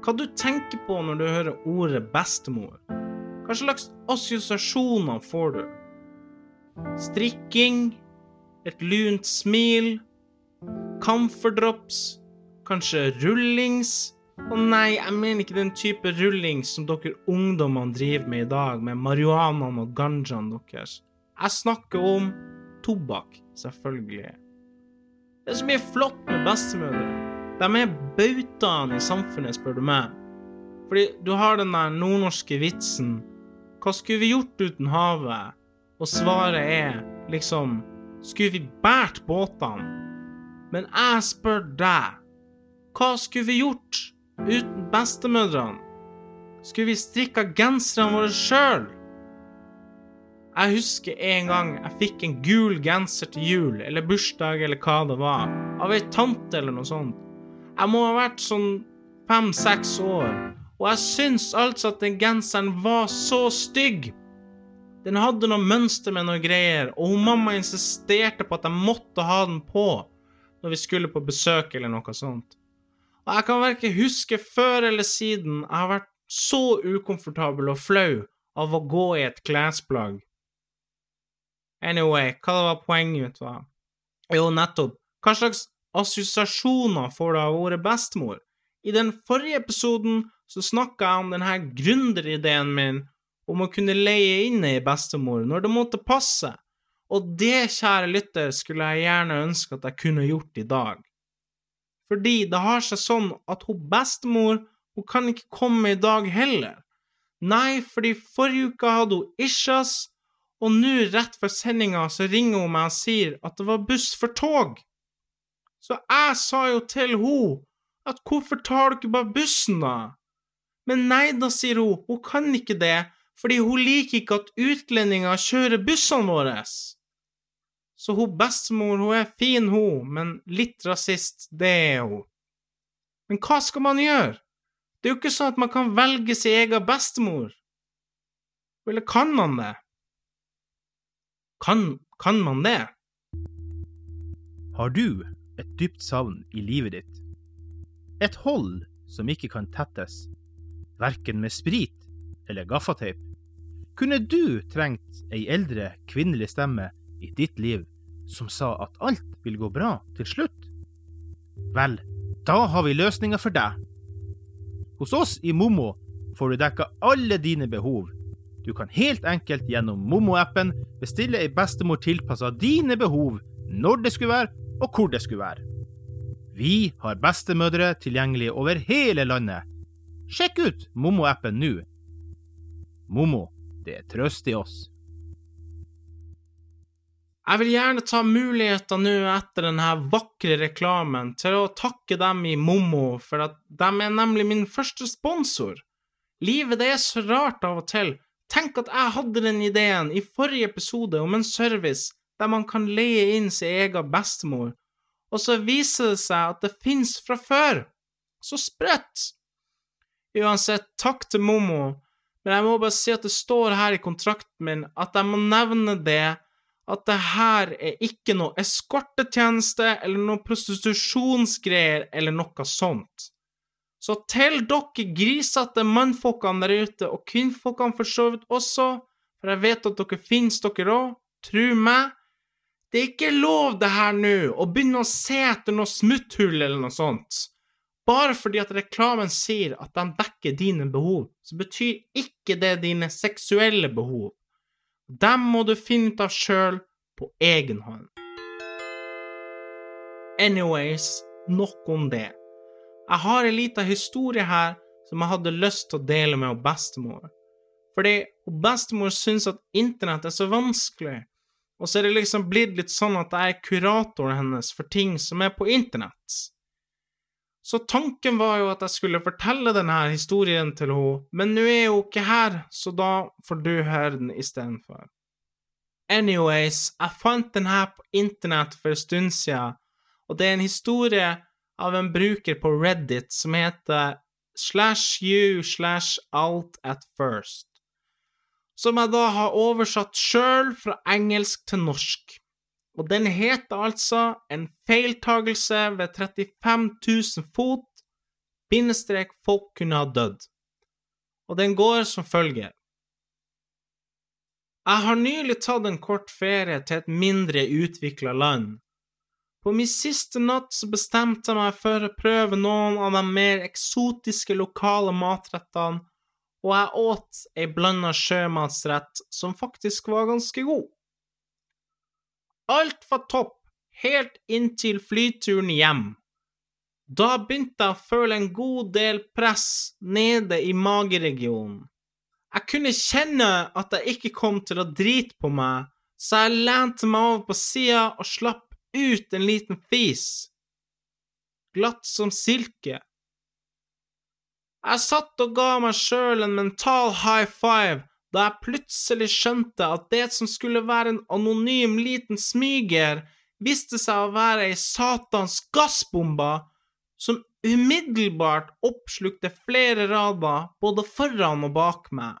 hva du tenker på når du hører ordet bestemor. Hva slags assosiasjoner får du? Strikking? Et lunt smil? camferdrops, Kanskje rullings? Å nei, jeg mener ikke den type rullings som dere ungdommene driver med i dag, med marihuanaen og ganjaen deres. Jeg snakker om tobakk, selvfølgelig. Det er så mye flott med bestemødre. De er bautaen i samfunnet, spør du meg. Fordi du har den der nordnorske vitsen Hva skulle vi gjort uten havet? Og svaret er liksom Skulle vi båret båtene? Men jeg spør deg, hva skulle vi gjort uten bestemødrene? Skulle vi strikka genserne våre sjøl? Jeg husker en gang jeg fikk en gul genser til jul, eller bursdag, eller hva det var, av ei tante eller noe sånt. Jeg må ha vært sånn fem-seks år, og jeg syns altså at den genseren var så stygg. Den hadde noe mønster med noe greier, og hun mamma insisterte på at jeg måtte ha den på når vi skulle på besøk eller noe sånt. Og jeg kan verken huske før eller siden jeg har vært så ukomfortabel og flau av å gå i et klesplagg. Anyway, hva var poenget mitt, var? Jo, nettopp. Hva slags assosiasjoner får du av ordet bestemor? I den forrige episoden så snakka jeg om denne gründerideen min om å kunne leie inn ei bestemor når det måtte passe, og det, kjære lytter, skulle jeg gjerne ønske at jeg kunne gjort i dag. Fordi det har seg sånn at hun bestemor, hun kan ikke komme i dag heller. Nei, fordi forrige uke hadde hun isjas, og nå, rett før sendinga, så ringer hun meg og sier at det var buss for tog. Så jeg sa jo til hun at hvorfor tar du ikke bare bussen, da? Men nei da, sier hun, hun kan ikke det, fordi hun liker ikke at utlendinger kjører bussene våre. Så hun bestemor, hun er fin, hun, men litt rasist, det er hun. Men hva skal man gjøre? Det er jo ikke sånn at man kan velge sin egen bestemor. Eller kan man det? Kan, kan man det? Har du et dypt savn i livet ditt? Et hold som ikke kan tettes, verken med sprit eller gaffateip? Kunne du trengt ei eldre kvinnelig stemme i ditt liv som sa at alt vil gå bra til slutt? Vel, da har vi løsninga for deg. Hos oss i Mommo får du dekka alle dine behov du kan helt enkelt gjennom Momo-appen bestille ei bestemor tilpassa dine behov, når det skulle være, og hvor det skulle være. Vi har bestemødre tilgjengelige over hele landet. Sjekk ut Momo-appen nå. Momo, det er trøst i oss. Jeg vil gjerne ta muligheten nå etter denne vakre reklamen til å takke dem i Mommo, for at de er nemlig min første sponsor. Livet det er så rart av og til, Tenk at jeg hadde den ideen i forrige episode om en service der man kan leie inn sin egen bestemor, og så viser det seg at det finnes fra før. Så sprøtt! Uansett, takk til Momo, men jeg må bare si at det står her i kontrakten min at jeg må nevne det at det her er ikke noe eskortetjeneste eller noe prostitusjonsgreier eller noe sånt. Så til dere grisete mannfolkene der ute, og kvinnfolkene for så vidt også, for jeg vet at dere finnes dere òg, tru meg, det er ikke lov det her nå å begynne å se etter noe smutthull eller noe sånt. Bare fordi at reklamen sier at den dekker dine behov, så betyr ikke det dine seksuelle behov. Dem må du finne ut av sjøl på egen hånd. Anyways, nok om det. Jeg har en liten historie her som jeg hadde lyst til å dele med bestemor. Fordi bestemor syns at internett er så vanskelig, og så er det liksom blitt litt sånn at jeg er kuratoren hennes for ting som er på internett. Så tanken var jo at jeg skulle fortelle denne historien til henne, men nå er hun ikke her, så da får du høre den istedenfor. Anyways, jeg fant den her på internett for en stund siden, og det er en historie av en bruker på Reddit som heter slash you slash alt at first, som jeg da har oversatt sjøl fra engelsk til norsk. Og den heter altså En feiltagelse ved 35 000 fot bindestrek folk kunne ha dødd. Og den går som følger. Jeg har nylig tatt en kort ferie til et mindre utvikla land. På min siste natt så bestemte jeg meg for å prøve noen av de mer eksotiske lokale matrettene, og jeg åt ei blanda sjømatsrett som faktisk var ganske god. Alt var topp, helt inntil flyturen hjem. Da begynte jeg å føle en god del press nede i mageregionen. Jeg kunne kjenne at jeg ikke kom til å drite på meg, så jeg lente meg over på sida og slapp ut en liten fis. Glatt som silke. Jeg satt og ga meg sjøl en mental high five da jeg plutselig skjønte at det som skulle være en anonym liten smyger, viste seg å være ei satans gassbombe som umiddelbart oppslukte flere rader både foran og bak meg.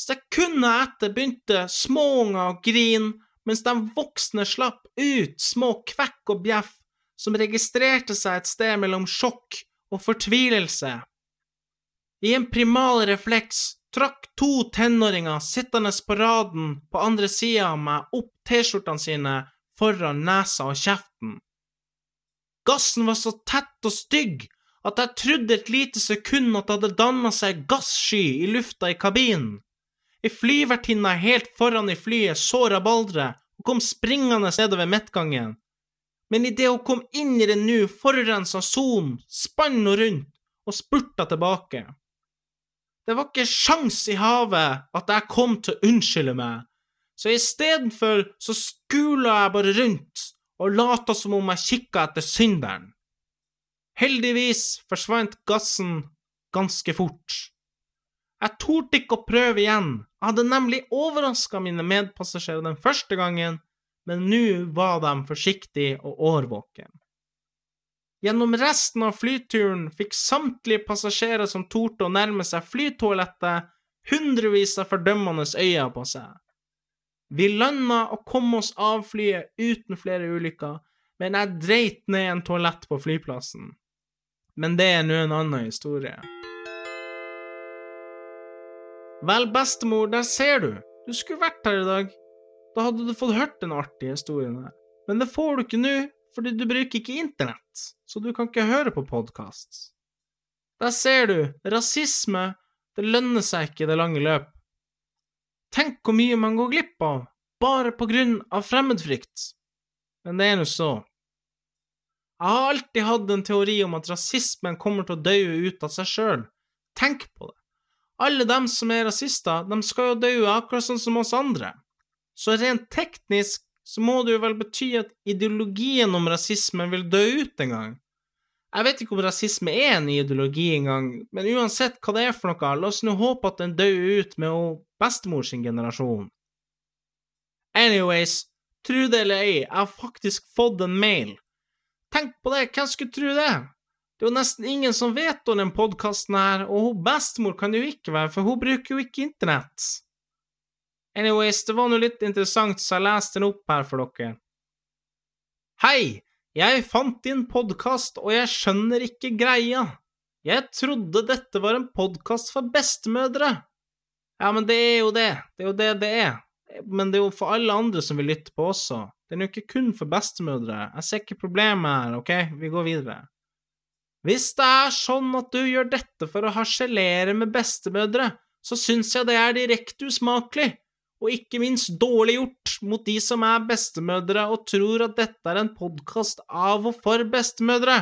Sekundet etter begynte småunger å grine, mens de voksne slapp ut små kvekk og bjeff som registrerte seg et sted mellom sjokk og fortvilelse. I en primal refleks trakk to tenåringer sittende på raden på andre sida av meg opp T-skjortene sine foran nesa og kjeften. Gassen var så tett og stygg at jeg trodde et lite sekund at det hadde danna seg gassky i lufta i kabinen. Ei flyvertinne helt foran i flyet så rabalderet og kom springende nedover midtgangen. Men idet hun kom inn i den nå forurensa sonen, spann hun rundt og spurta tilbake. Det var ikke sjans i havet at jeg kom til å unnskylde meg, så istedenfor så skula jeg bare rundt og lata som om jeg kikka etter synderen. Heldigvis forsvant gassen ganske fort. Jeg torde ikke å prøve igjen, jeg hadde nemlig overraska mine medpassasjerer den første gangen, men nå var de forsiktige og årvåkne. Gjennom resten av flyturen fikk samtlige passasjerer som torde å nærme seg flytoalettet, hundrevis av fordømmende øyne på seg. Vi landa og kom oss av flyet uten flere ulykker, men jeg dreit ned en toalett på flyplassen. Men det er nå en annen historie. Vel, bestemor, der ser du. Du skulle vært her i dag. Da hadde du fått hørt den artige historien her. Men det får du ikke nå, fordi du bruker ikke internett, så du kan ikke høre på podkast. Der ser du, rasisme, det lønner seg ikke i det lange løp. Tenk hvor mye man går glipp av, bare på grunn av fremmedfrykt. Men det er nå så. Jeg har alltid hatt en teori om at rasismen kommer til å dø ut av seg sjøl. Tenk på det. Alle dem som er rasister, de skal jo dø akkurat sånn som oss andre. Så rent teknisk så må det jo vel bety at ideologien om rasisme vil dø ut en gang. Jeg vet ikke om rasisme er en ideologi engang, men uansett hva det er for noe, la oss nå håpe at den dør ut med bestemor sin generasjon. Anyways, tru det eller ei, jeg har faktisk fått en mail. Tenk på det, hvem skulle tru det? Det er jo nesten ingen som vet om den podkasten her, og hun bestemor kan det jo ikke være, for hun bruker jo ikke internett. Anyways, det var nå litt interessant, så jeg leste den opp her for dere. Hei, jeg fant din podkast, og jeg skjønner ikke greia. Jeg trodde dette var en podkast for bestemødre. Ja, men det er jo det, det er jo det det er. Men det er jo for alle andre som vil lytte på også. Den er jo ikke kun for bestemødre. Jeg ser ikke problemet her, ok, vi går videre. Hvis det er sånn at du gjør dette for å harselere med bestemødre, så syns jeg det er direkte usmakelig, og ikke minst dårlig gjort mot de som er bestemødre og tror at dette er en podkast av og for bestemødre.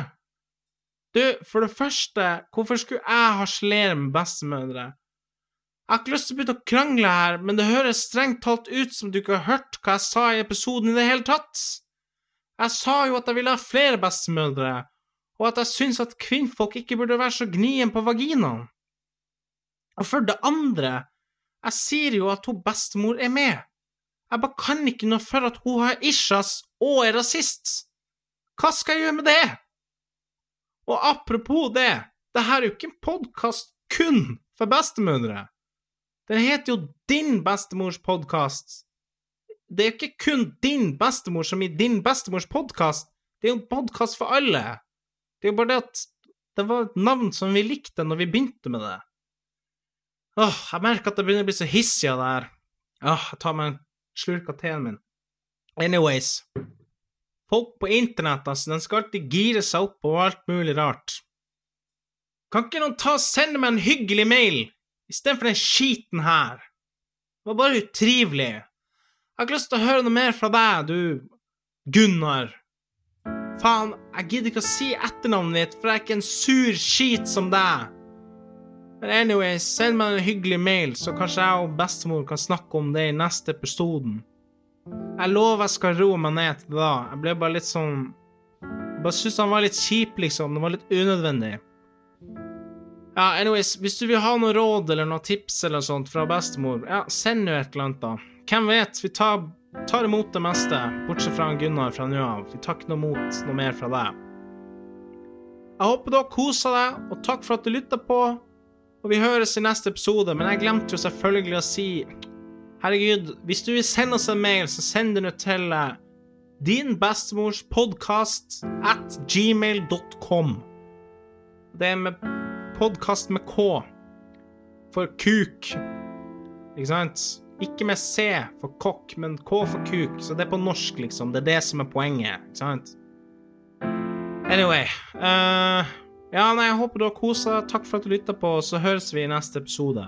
Du, for det første, hvorfor skulle jeg harselere med bestemødre? Jeg har ikke lyst til å begynne å krangle her, men det høres strengt talt ut som du ikke har hørt hva jeg sa i episoden i det hele tatt. Jeg sa jo at jeg ville ha flere bestemødre, og at jeg syns at kvinnfolk ikke burde være så gnien på vaginaen. Og for det andre, jeg sier jo at hun bestemor er med. Jeg bare kan ikke noe for at hun har ishas og er rasist. Hva skal jeg gjøre med det? Og apropos det, det her er jo ikke en podkast kun for bestemødre. Den heter jo Din bestemors podkast. Det er jo ikke kun din bestemor som i Din bestemors podkast, det er jo en podkast for alle. Det er jo bare det at det var et navn som vi likte når vi begynte med det. Åh, jeg merker at jeg begynner å bli så hissig av det her. Åh, jeg tar meg en slurk av teen min. Anyways. Folk på internett, altså, den skal alltid gire seg opp på alt mulig rart. Kan ikke noen ta og sende meg en hyggelig mail istedenfor den skiten her? Det var bare utrivelig. Jeg har ikke lyst til å høre noe mer fra deg, du Gunnar. Faen, jeg gidder ikke å si etternavnet ditt, for jeg er ikke en sur skit som deg. Men anyways, send meg en hyggelig mail, så kanskje jeg og bestemor kan snakke om det i neste episoden. Jeg lover jeg skal roe meg ned til det da. Jeg ble bare litt sånn Jeg bare syntes han var litt kjip, liksom. Det var litt unødvendig. Ja, anyways, hvis du vil ha noe råd eller noe tips eller noe sånt fra bestemor, ja, send nå et eller annet, da. Hvem vet? Vi tar, tar imot det meste, bortsett fra Gunnar fra nå av. Vi tar ikke noe imot noe mer fra deg. Jeg håper du har kosa deg, og takk for at du lytta på. Og vi høres i neste episode, men jeg glemte jo selvfølgelig å si Herregud, hvis du vil sende oss en mail, så send den til uh, din bestemors podkast at gmail.com. Det er med podkast med K for kuk, ikke sant? Ikke med C for kokk, men K for kuk, så det er på norsk, liksom. Det er det som er poenget, ikke sant? Anyway uh, Ja, nei, jeg håper du har kosa. Takk for at du lytta på, så høres vi i neste episode.